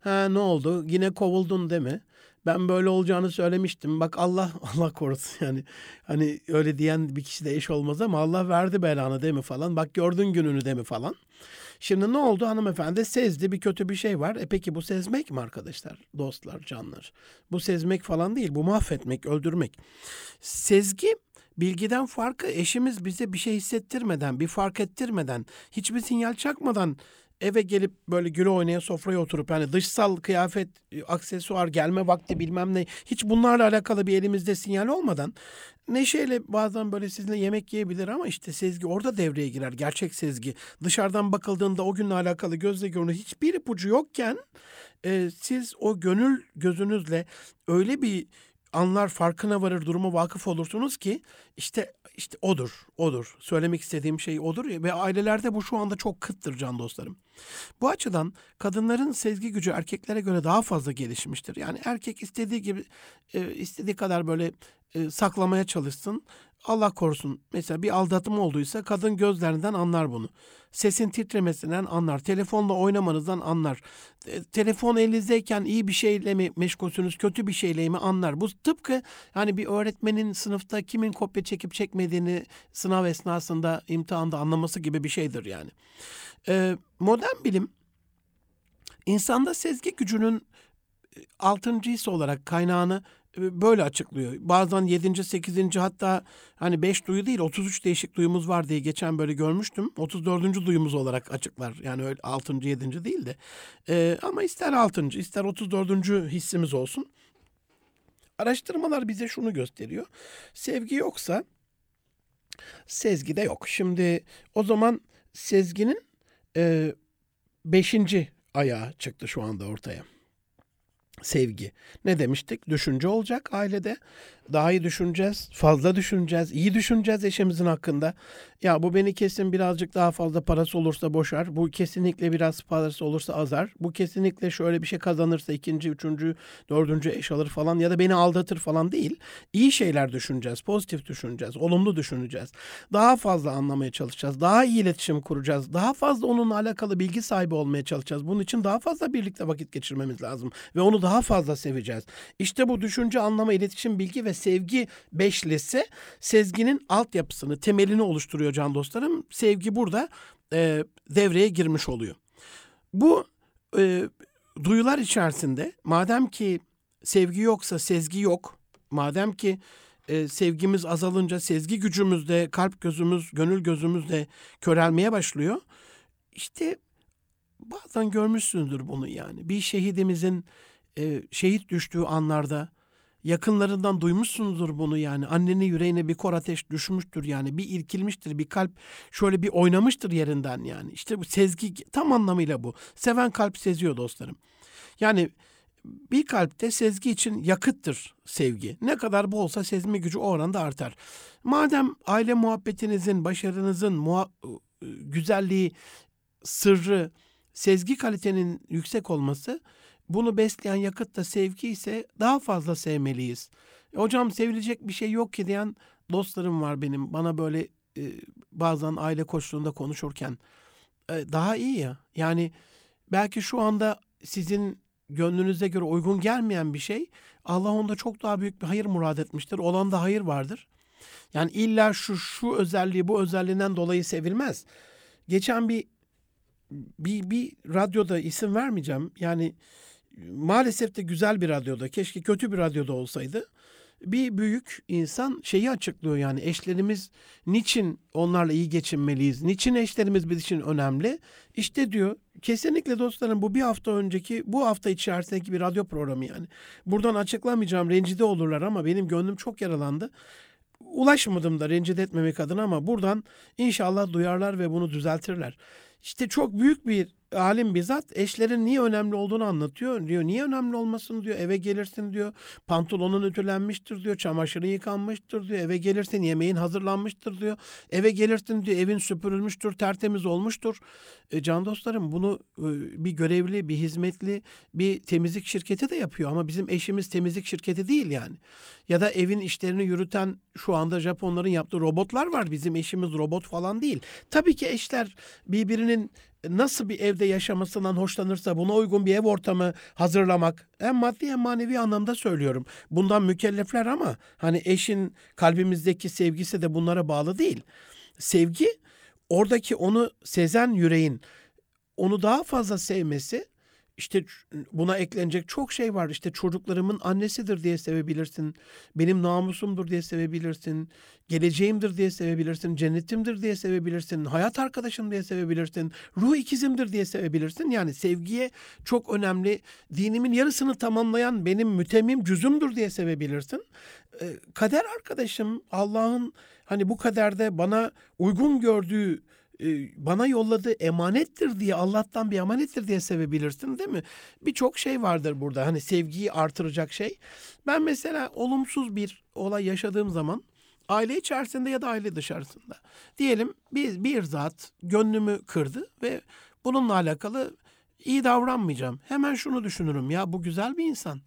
[SPEAKER 1] Ha ne oldu? Yine kovuldun değil mi? Ben böyle olacağını söylemiştim. Bak Allah Allah korusun yani. Hani öyle diyen bir kişi de eş olmaz ama Allah verdi belanı değil mi falan. Bak gördün gününü değil mi falan. Şimdi ne oldu hanımefendi sezdi bir kötü bir şey var. E peki bu sezmek mi arkadaşlar? Dostlar, canlar. Bu sezmek falan değil. Bu mahvetmek, öldürmek. Sezgi bilgiden farkı eşimiz bize bir şey hissettirmeden, bir fark ettirmeden, hiçbir sinyal çakmadan eve gelip böyle güle oynaya sofraya oturup yani dışsal kıyafet, e, aksesuar, gelme vakti bilmem ne hiç bunlarla alakalı bir elimizde sinyal olmadan neşeyle bazen böyle sizinle yemek yiyebilir ama işte sezgi orada devreye girer. Gerçek sezgi. Dışarıdan bakıldığında o günle alakalı gözle görünür hiçbir ipucu yokken e, siz o gönül gözünüzle öyle bir anlar farkına varır durumu vakıf olursunuz ki işte işte odur, odur. Söylemek istediğim şey odur ve ailelerde bu şu anda çok kıttır can dostlarım. Bu açıdan kadınların sezgi gücü erkeklere göre daha fazla gelişmiştir. Yani erkek istediği gibi e, istediği kadar böyle e, saklamaya çalışsın. Allah korusun mesela bir aldatma olduysa kadın gözlerinden anlar bunu. Sesin titremesinden anlar. Telefonla oynamanızdan anlar. E, telefon elinizdeyken iyi bir şeyle mi meşgulsünüz, kötü bir şeyle mi anlar. Bu tıpkı yani bir öğretmenin sınıfta kimin kopya çekip çekmediğini sınav esnasında imtihanda anlaması gibi bir şeydir yani. E, modern bilim insanda sezgi gücünün e, altıncı his olarak kaynağını e, böyle açıklıyor. Bazen 7. 8. hatta hani 5 duyu değil 33 değişik duyumuz var diye geçen böyle görmüştüm. 34. duyumuz olarak açıklar. Yani öyle 6. 7. değil de. Ee, ama ister 6. ister 34. hissimiz olsun. Araştırmalar bize şunu gösteriyor. Sevgi yoksa sezgi de yok. Şimdi o zaman sezginin e, beşinci ayağı çıktı şu anda ortaya sevgi. Ne demiştik? Düşünce olacak ailede. Daha iyi düşüneceğiz, fazla düşüneceğiz, iyi düşüneceğiz eşimizin hakkında. Ya bu beni kesin birazcık daha fazla parası olursa boşar. Bu kesinlikle biraz parası olursa azar. Bu kesinlikle şöyle bir şey kazanırsa ikinci, üçüncü, dördüncü eş alır falan ya da beni aldatır falan değil. İyi şeyler düşüneceğiz, pozitif düşüneceğiz, olumlu düşüneceğiz. Daha fazla anlamaya çalışacağız, daha iyi iletişim kuracağız, daha fazla onunla alakalı bilgi sahibi olmaya çalışacağız. Bunun için daha fazla birlikte vakit geçirmemiz lazım ve onu daha fazla seveceğiz. İşte bu düşünce, anlama, iletişim, bilgi ve sevgi beşlisi sezginin altyapısını, temelini oluşturuyor can dostlarım. Sevgi burada e, devreye girmiş oluyor. Bu e, duyular içerisinde madem ki sevgi yoksa sezgi yok, madem ki e, sevgimiz azalınca sezgi gücümüz de, kalp gözümüz, gönül gözümüz de körelmeye başlıyor. İşte bazen görmüşsündür bunu yani. Bir şehidimizin e, şehit düştüğü anlarda yakınlarından duymuşsunuzdur bunu yani. Annenin yüreğine bir kor ateş düşmüştür yani. Bir irkilmiştir, bir kalp şöyle bir oynamıştır yerinden yani. İşte bu sezgi tam anlamıyla bu. Seven kalp seziyor dostlarım. Yani bir kalpte sezgi için yakıttır sevgi. Ne kadar bu olsa sezme gücü o oranda artar. Madem aile muhabbetinizin, başarınızın muha- güzelliği, sırrı, sezgi kalitenin yüksek olması bunu besleyen yakıt da sevgi ise daha fazla sevmeliyiz. E, hocam sevilecek bir şey yok ki diyen dostlarım var benim. Bana böyle e, bazen aile koçluğunda konuşurken e, daha iyi ya. Yani belki şu anda sizin gönlünüze göre uygun gelmeyen bir şey Allah onda çok daha büyük bir hayır murad etmiştir. Olan da hayır vardır. Yani illa şu şu özelliği bu özelliğinden dolayı sevilmez. Geçen bir bir, bir radyoda isim vermeyeceğim. Yani maalesef de güzel bir radyoda, keşke kötü bir radyoda olsaydı. Bir büyük insan şeyi açıklıyor yani eşlerimiz niçin onlarla iyi geçinmeliyiz? Niçin eşlerimiz bizim için önemli? İşte diyor kesinlikle dostlarım bu bir hafta önceki bu hafta içerisindeki bir radyo programı yani. Buradan açıklamayacağım rencide olurlar ama benim gönlüm çok yaralandı. Ulaşmadım da rencide etmemek adına ama buradan inşallah duyarlar ve bunu düzeltirler. İşte çok büyük bir alim bizzat eşlerin niye önemli olduğunu anlatıyor. Diyor niye önemli olmasın diyor. Eve gelirsin diyor. Pantolonun ütülenmiştir diyor. Çamaşırın yıkanmıştır diyor. Eve gelirsin yemeğin hazırlanmıştır diyor. Eve gelirsin diyor. Evin süpürülmüştür. Tertemiz olmuştur. E, can dostlarım bunu e, bir görevli, bir hizmetli, bir temizlik şirketi de yapıyor. Ama bizim eşimiz temizlik şirketi değil yani. Ya da evin işlerini yürüten şu anda Japonların yaptığı robotlar var. Bizim eşimiz robot falan değil. Tabii ki eşler birbirinin nasıl bir evde yaşamasından hoşlanırsa buna uygun bir ev ortamı hazırlamak hem maddi hem manevi anlamda söylüyorum. Bundan mükellefler ama hani eşin kalbimizdeki sevgisi de bunlara bağlı değil. Sevgi oradaki onu sezen yüreğin onu daha fazla sevmesi İşte buna eklenecek çok şey var. İşte çocuklarımın annesidir diye sevebilirsin. Benim namusumdur diye sevebilirsin. Geleceğimdir diye sevebilirsin. Cennetimdir diye sevebilirsin. Hayat arkadaşım diye sevebilirsin. Ruh ikizimdir diye sevebilirsin. Yani sevgiye çok önemli. Dinimin yarısını tamamlayan benim mütemim cüzümdür diye sevebilirsin. Kader arkadaşım Allah'ın hani bu kaderde bana uygun gördüğü bana yolladığı emanettir diye Allah'tan bir emanettir diye sevebilirsin değil mi? Birçok şey vardır burada hani sevgiyi artıracak şey. Ben mesela olumsuz bir olay yaşadığım zaman aile içerisinde ya da aile dışarısında diyelim bir, bir zat gönlümü kırdı ve bununla alakalı iyi davranmayacağım. Hemen şunu düşünürüm ya bu güzel bir insan.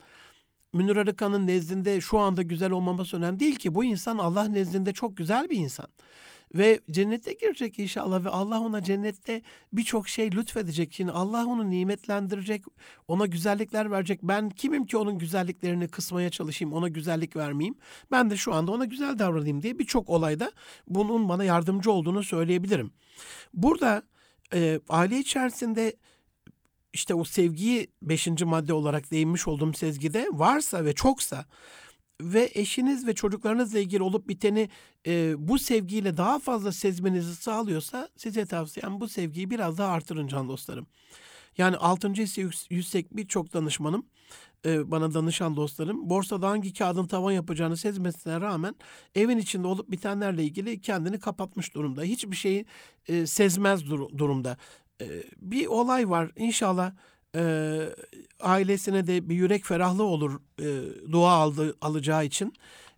[SPEAKER 1] Münir Arıkan'ın nezdinde şu anda güzel olmaması önemli değil ki. Bu insan Allah nezdinde çok güzel bir insan. Ve cennete girecek inşallah ve Allah ona cennette birçok şey lütfedecek. Şimdi Allah onu nimetlendirecek, ona güzellikler verecek. Ben kimim ki onun güzelliklerini kısmaya çalışayım, ona güzellik vermeyeyim. Ben de şu anda ona güzel davranayım diye birçok olayda bunun bana yardımcı olduğunu söyleyebilirim. Burada e, aile içerisinde işte o sevgiyi beşinci madde olarak değinmiş olduğum sezgide varsa ve çoksa ve eşiniz ve çocuklarınızla ilgili olup biteni e, bu sevgiyle daha fazla sezmenizi sağlıyorsa size tavsiyem bu sevgiyi biraz daha artırın can dostlarım. Yani altıncı hissi yüksek birçok danışmanım e, bana danışan dostlarım borsada hangi kağıdın tavan yapacağını sezmesine rağmen evin içinde olup bitenlerle ilgili kendini kapatmış durumda. Hiçbir şeyi e, sezmez dur- durumda. E, bir olay var inşallah e, ailesine de bir yürek ferahlığı olur e, dua aldı, alacağı için.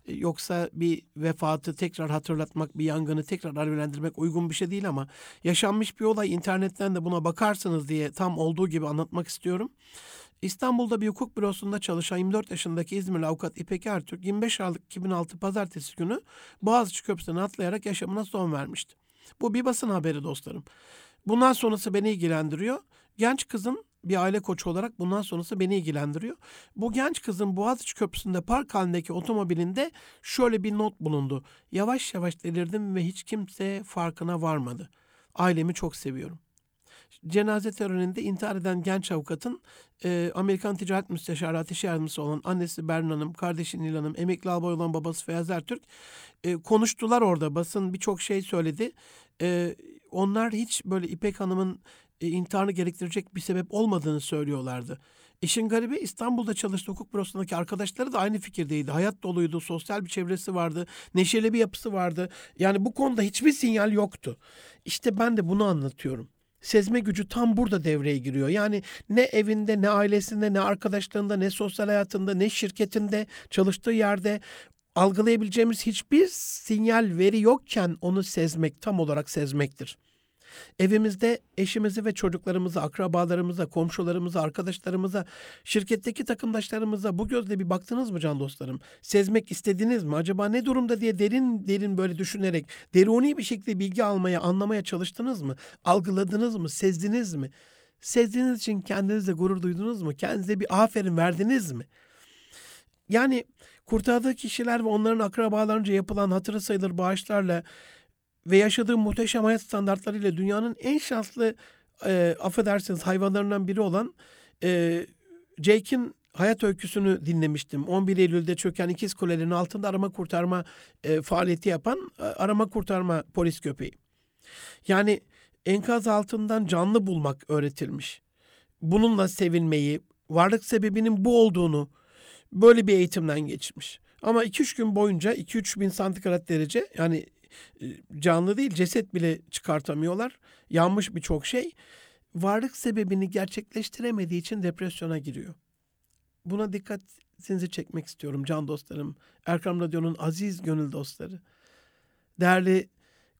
[SPEAKER 1] E, yoksa bir vefatı tekrar hatırlatmak, bir yangını tekrar alevlendirmek uygun bir şey değil ama yaşanmış bir olay internetten de buna bakarsınız diye tam olduğu gibi anlatmak istiyorum. İstanbul'da bir hukuk bürosunda çalışan 24 yaşındaki İzmirli avukat İpek Ertürk 25 Aralık 2006 Pazartesi günü Boğaziçi Köprüsü'ne atlayarak yaşamına son vermişti. Bu bir basın haberi dostlarım. Bundan sonrası beni ilgilendiriyor. Genç kızın bir aile koçu olarak bundan sonrası beni ilgilendiriyor. Bu genç kızın Boğaziçi Köprüsü'nde park halindeki otomobilinde şöyle bir not bulundu. Yavaş yavaş delirdim ve hiç kimse farkına varmadı. Ailemi çok seviyorum. Cenaze töreninde intihar eden genç avukatın e, Amerikan Ticaret Müsteşarı iş yardımcısı olan annesi Berna Hanım, kardeşi Nil Hanım, emekli albay olan babası Feyyaz Ertürk e, konuştular orada. Basın birçok şey söyledi. E, onlar hiç böyle İpek Hanım'ın e, intiharını gerektirecek bir sebep olmadığını söylüyorlardı. İşin garibi İstanbul'da çalıştığı hukuk bürosundaki arkadaşları da aynı fikirdeydi. Hayat doluydu, sosyal bir çevresi vardı, neşeli bir yapısı vardı. Yani bu konuda hiçbir sinyal yoktu. İşte ben de bunu anlatıyorum. Sezme gücü tam burada devreye giriyor. Yani ne evinde, ne ailesinde, ne arkadaşlarında, ne sosyal hayatında, ne şirketinde, çalıştığı yerde algılayabileceğimiz hiçbir sinyal veri yokken onu sezmek tam olarak sezmektir. Evimizde eşimizi ve çocuklarımızı, akrabalarımıza, komşularımıza, arkadaşlarımıza, şirketteki takımdaşlarımıza bu gözle bir baktınız mı can dostlarım? Sezmek istediniz mi? Acaba ne durumda diye derin derin böyle düşünerek deruni bir şekilde bilgi almaya, anlamaya çalıştınız mı? Algıladınız mı? Sezdiniz mi? Sezdiğiniz için kendinizle gurur duydunuz mu? Kendinize bir aferin verdiniz mi? Yani kurtardığı kişiler ve onların akrabalarınca yapılan hatırı sayılır bağışlarla ve yaşadığı muhteşem hayat standartlarıyla dünyanın en şanslı e, affedersiniz hayvanlarından biri olan e, Jake'in hayat öyküsünü dinlemiştim. 11 Eylül'de çöken ikiz kulelerinin altında arama kurtarma e, faaliyeti yapan e, arama kurtarma polis köpeği. Yani enkaz altından canlı bulmak öğretilmiş. Bununla sevilmeyi, varlık sebebinin bu olduğunu böyle bir eğitimden geçmiş. Ama 2-3 gün boyunca 2-3 bin santigrat derece yani canlı değil ceset bile çıkartamıyorlar. Yanmış birçok şey. Varlık sebebini gerçekleştiremediği için depresyona giriyor. Buna dikkatinizi çekmek istiyorum can dostlarım. Erkam Radyo'nun aziz gönül dostları. Değerli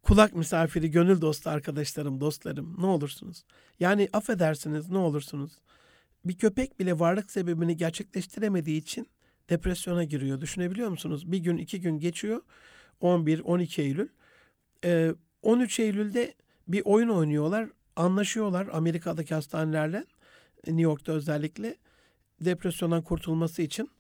[SPEAKER 1] kulak misafiri, gönül dostu arkadaşlarım, dostlarım ne olursunuz. Yani affedersiniz ne olursunuz. Bir köpek bile varlık sebebini gerçekleştiremediği için depresyona giriyor. Düşünebiliyor musunuz? Bir gün iki gün geçiyor 11-12 Eylül. Ee, 13 Eylül'de bir oyun oynuyorlar. Anlaşıyorlar Amerika'daki hastanelerle. New York'ta özellikle depresyondan kurtulması için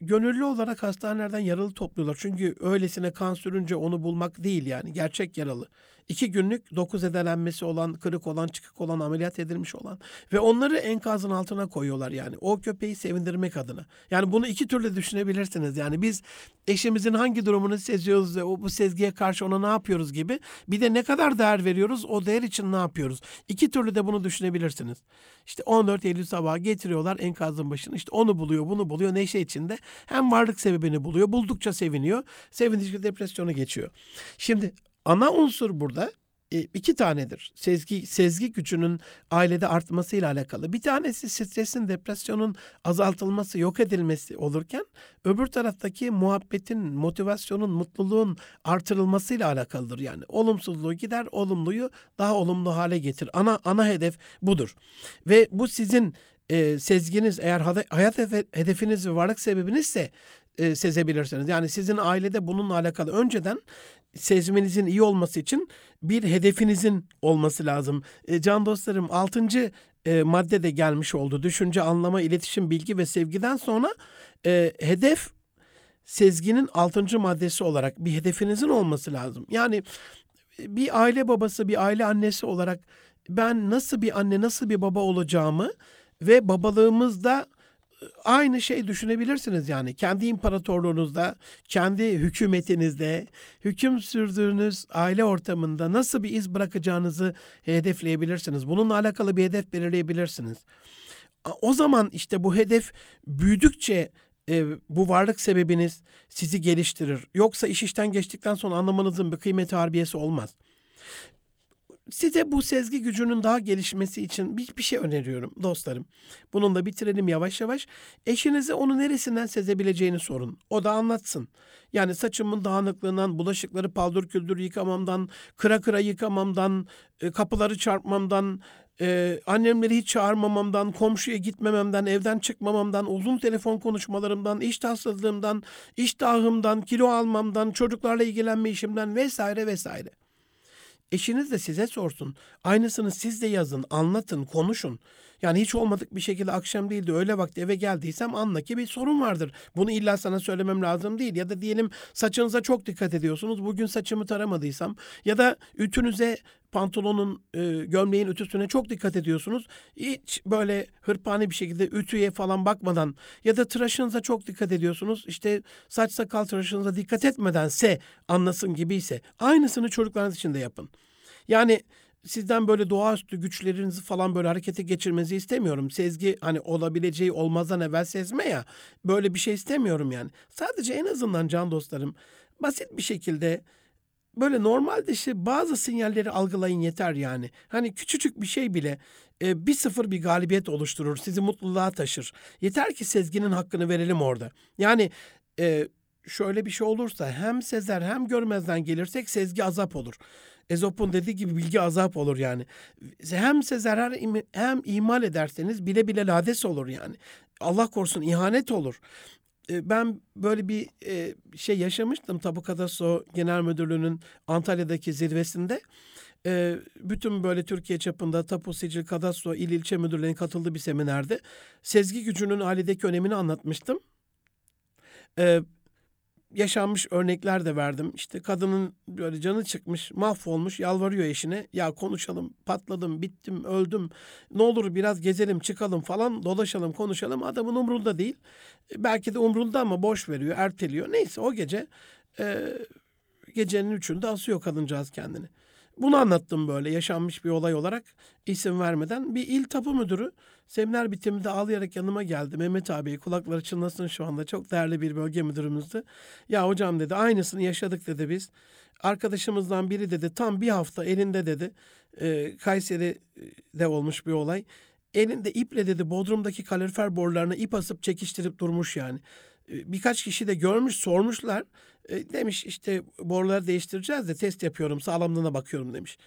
[SPEAKER 1] gönüllü olarak hastanelerden yaralı topluyorlar. Çünkü öylesine kan sürünce onu bulmak değil yani gerçek yaralı. İki günlük dokuz edelenmesi olan, kırık olan, çıkık olan, ameliyat edilmiş olan ve onları enkazın altına koyuyorlar yani. O köpeği sevindirmek adına. Yani bunu iki türlü düşünebilirsiniz. Yani biz eşimizin hangi durumunu seziyoruz ve o bu sezgiye karşı ona ne yapıyoruz gibi. Bir de ne kadar değer veriyoruz, o değer için ne yapıyoruz? İki türlü de bunu düşünebilirsiniz. İşte 14 Eylül sabahı getiriyorlar enkazın başına. İşte onu buluyor, bunu buluyor neşe içinde. Hem varlık sebebini buluyor, buldukça seviniyor. Sevinçli depresyona geçiyor. Şimdi ana unsur burada e, iki tanedir. Sezgi sezgi gücünün ailede artmasıyla alakalı. Bir tanesi stresin, depresyonun azaltılması, yok edilmesi olurken öbür taraftaki muhabbetin, motivasyonun, mutluluğun artırılmasıyla alakalıdır. Yani olumsuzluğu gider, olumluyu daha olumlu hale getir. Ana ana hedef budur. Ve bu sizin e, sezginiz eğer hayat hedefiniz ve varlık sebebinizse e, sezebilirsiniz. Yani sizin ailede bununla alakalı önceden sezmenizin iyi olması için bir hedefinizin olması lazım. E, can dostlarım 6. E, madde de gelmiş oldu. Düşünce, anlama, iletişim, bilgi ve sevgiden sonra e, hedef sezginin 6. maddesi olarak bir hedefinizin olması lazım. Yani bir aile babası, bir aile annesi olarak ben nasıl bir anne, nasıl bir baba olacağımı ve babalığımızda aynı şey düşünebilirsiniz yani. Kendi imparatorluğunuzda, kendi hükümetinizde, hüküm sürdüğünüz aile ortamında nasıl bir iz bırakacağınızı hedefleyebilirsiniz. Bununla alakalı bir hedef belirleyebilirsiniz. O zaman işte bu hedef büyüdükçe e, bu varlık sebebiniz sizi geliştirir. Yoksa iş işten geçtikten sonra anlamanızın bir kıymeti harbiyesi olmaz. Size bu sezgi gücünün daha gelişmesi için bir, bir şey öneriyorum dostlarım. Bununla bitirelim yavaş yavaş. Eşinize onu neresinden sezebileceğini sorun. O da anlatsın. Yani saçımın dağınıklığından, bulaşıkları paldır küldür yıkamamdan, kıra kıra yıkamamdan, e, kapıları çarpmamdan, ee, annemleri hiç çağırmamamdan, komşuya gitmememden, evden çıkmamamdan, uzun telefon konuşmalarımdan, iş tatsızlığımdan, iştahımdan, kilo almamdan, çocuklarla ilgilenme işimden vesaire vesaire. Eşiniz de size sorsun. Aynısını siz de yazın, anlatın, konuşun. Yani hiç olmadık bir şekilde akşam değil de öyle vakti eve geldiysem anla ki bir sorun vardır. Bunu illa sana söylemem lazım değil. Ya da diyelim saçınıza çok dikkat ediyorsunuz. Bugün saçımı taramadıysam ya da ütünüze pantolonun, e, gömleğin ütüsüne çok dikkat ediyorsunuz. Hiç böyle hırpani bir şekilde ütüye falan bakmadan ya da tıraşınıza çok dikkat ediyorsunuz. İşte saç sakal tıraşınıza dikkat etmedense anlasın gibiyse aynısını çocuklarınız için de yapın. Yani sizden böyle doğaüstü güçlerinizi falan böyle harekete geçirmenizi istemiyorum. Sezgi hani olabileceği olmazdan evvel sezme ya. Böyle bir şey istemiyorum yani. Sadece en azından can dostlarım basit bir şekilde böyle normal dışı bazı sinyalleri algılayın yeter yani. Hani küçücük bir şey bile e, bir sıfır bir galibiyet oluşturur. Sizi mutluluğa taşır. Yeter ki sezginin hakkını verelim orada. Yani e, şöyle bir şey olursa hem sezer hem görmezden gelirsek sezgi azap olur. Ezop'un dediği gibi bilgi azap olur yani. Hem sezer hem imal ederseniz bile bile lades olur yani. Allah korusun ihanet olur. E, ben böyle bir e, şey yaşamıştım Tabu Kadaso Genel Müdürlüğü'nün Antalya'daki zirvesinde. E, bütün böyle Türkiye çapında Tapu Sicil Kadastro İl İlçe Müdürlüğü'nün katıldığı bir seminerde sezgi gücünün ailedeki önemini anlatmıştım yaşanmış örnekler de verdim. İşte kadının böyle canı çıkmış, mahvolmuş, yalvarıyor eşine. Ya konuşalım, patladım, bittim, öldüm. Ne olur biraz gezelim, çıkalım falan, dolaşalım, konuşalım. Adamın umrunda değil. Belki de umrunda ama boş veriyor, erteliyor. Neyse o gece e, gecenin üçünde asıyor kadıncağız kendini. Bunu anlattım böyle yaşanmış bir olay olarak isim vermeden. Bir il tapu müdürü seminer bitiminde ağlayarak yanıma geldi. Mehmet abi kulakları çınlasın şu anda çok değerli bir bölge müdürümüzdü. Ya hocam dedi aynısını yaşadık dedi biz. Arkadaşımızdan biri dedi tam bir hafta elinde dedi e, Kayseri'de olmuş bir olay. Elinde iple dedi Bodrum'daki kalorifer borularına ip asıp çekiştirip durmuş yani. E, birkaç kişi de görmüş sormuşlar. E, demiş işte boruları değiştireceğiz de test yapıyorum sağlamlığına bakıyorum demiş.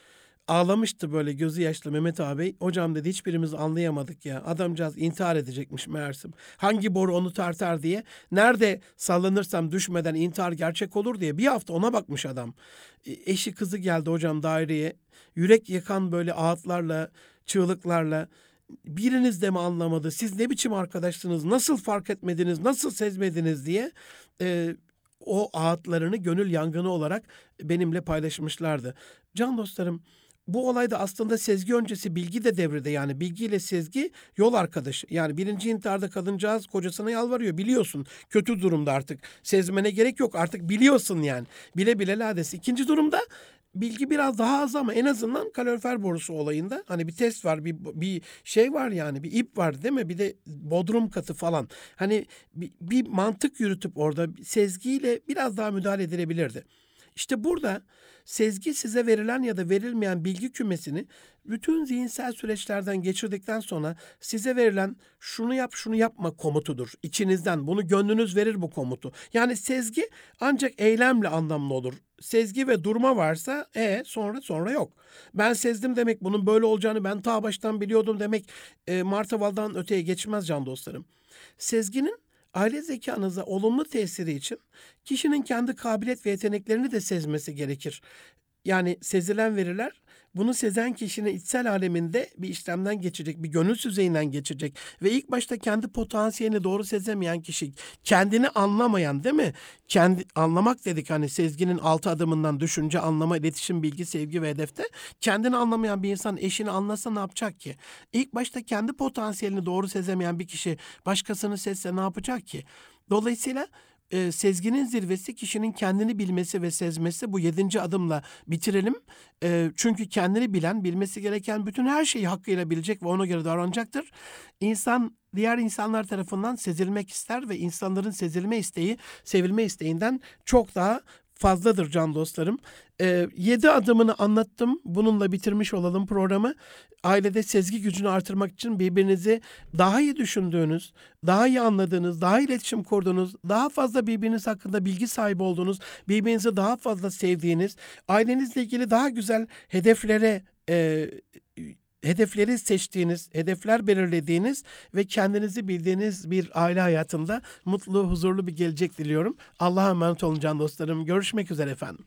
[SPEAKER 1] Ağlamıştı böyle gözü yaşlı Mehmet abi. Hocam dedi hiçbirimiz anlayamadık ya. Adamcağız intihar edecekmiş meğersem. Hangi boru onu tartar diye. Nerede sallanırsam düşmeden intihar gerçek olur diye. Bir hafta ona bakmış adam. E, eşi kızı geldi hocam daireye. Yürek yakan böyle ağıtlarla, çığlıklarla biriniz de mi anlamadı? Siz ne biçim arkadaşsınız? Nasıl fark etmediniz? Nasıl sezmediniz diye e, o ağıtlarını gönül yangını olarak benimle paylaşmışlardı. Can dostlarım bu olayda aslında sezgi öncesi bilgi de devrede yani bilgiyle sezgi yol arkadaşı. Yani birinci intiharda kadıncağız kocasına yalvarıyor biliyorsun kötü durumda artık sezmene gerek yok artık biliyorsun yani bile bile lades. İkinci durumda bilgi biraz daha az ama en azından kalorifer borusu olayında hani bir test var bir, bir şey var yani bir ip var değil mi bir de bodrum katı falan hani bir, bir mantık yürütüp orada sezgiyle biraz daha müdahale edilebilirdi. İşte burada sezgi size verilen ya da verilmeyen bilgi kümesini bütün zihinsel süreçlerden geçirdikten sonra size verilen şunu yap şunu yapma komutudur. İçinizden bunu gönlünüz verir bu komutu. Yani sezgi ancak eylemle anlamlı olur. Sezgi ve durma varsa e sonra sonra yok. Ben sezdim demek bunun böyle olacağını ben ta baştan biliyordum demek e, martavaldan öteye geçmez can dostlarım. Sezginin aile zekanıza olumlu tesiri için kişinin kendi kabiliyet ve yeteneklerini de sezmesi gerekir. Yani sezilen veriler bunu sezen kişinin içsel aleminde bir işlemden geçecek, bir gönül düzeyinden geçecek ve ilk başta kendi potansiyelini doğru sezemeyen kişi, kendini anlamayan değil mi? Kendi anlamak dedik hani sezginin altı adımından düşünce, anlama, iletişim, bilgi, sevgi ve hedefte. Kendini anlamayan bir insan eşini anlasa ne yapacak ki? İlk başta kendi potansiyelini doğru sezemeyen bir kişi başkasını sezse ne yapacak ki? Dolayısıyla e, sezginin zirvesi kişinin kendini bilmesi ve sezmesi bu yedinci adımla bitirelim. E, çünkü kendini bilen, bilmesi gereken bütün her şeyi hakkıyla bilecek ve ona göre davranacaktır. İnsan diğer insanlar tarafından sezilmek ister ve insanların sezilme isteği sevilme isteğinden çok daha fazladır can dostlarım. Ee, yedi adımını anlattım. Bununla bitirmiş olalım programı. Ailede sezgi gücünü artırmak için birbirinizi daha iyi düşündüğünüz, daha iyi anladığınız, daha iyi iletişim kurduğunuz, daha fazla birbiriniz hakkında bilgi sahibi olduğunuz, birbirinizi daha fazla sevdiğiniz, ailenizle ilgili daha güzel hedeflere e, hedefleri seçtiğiniz, hedefler belirlediğiniz ve kendinizi bildiğiniz bir aile hayatında mutlu, huzurlu bir gelecek diliyorum. Allah'a emanet olun can dostlarım. Görüşmek üzere efendim.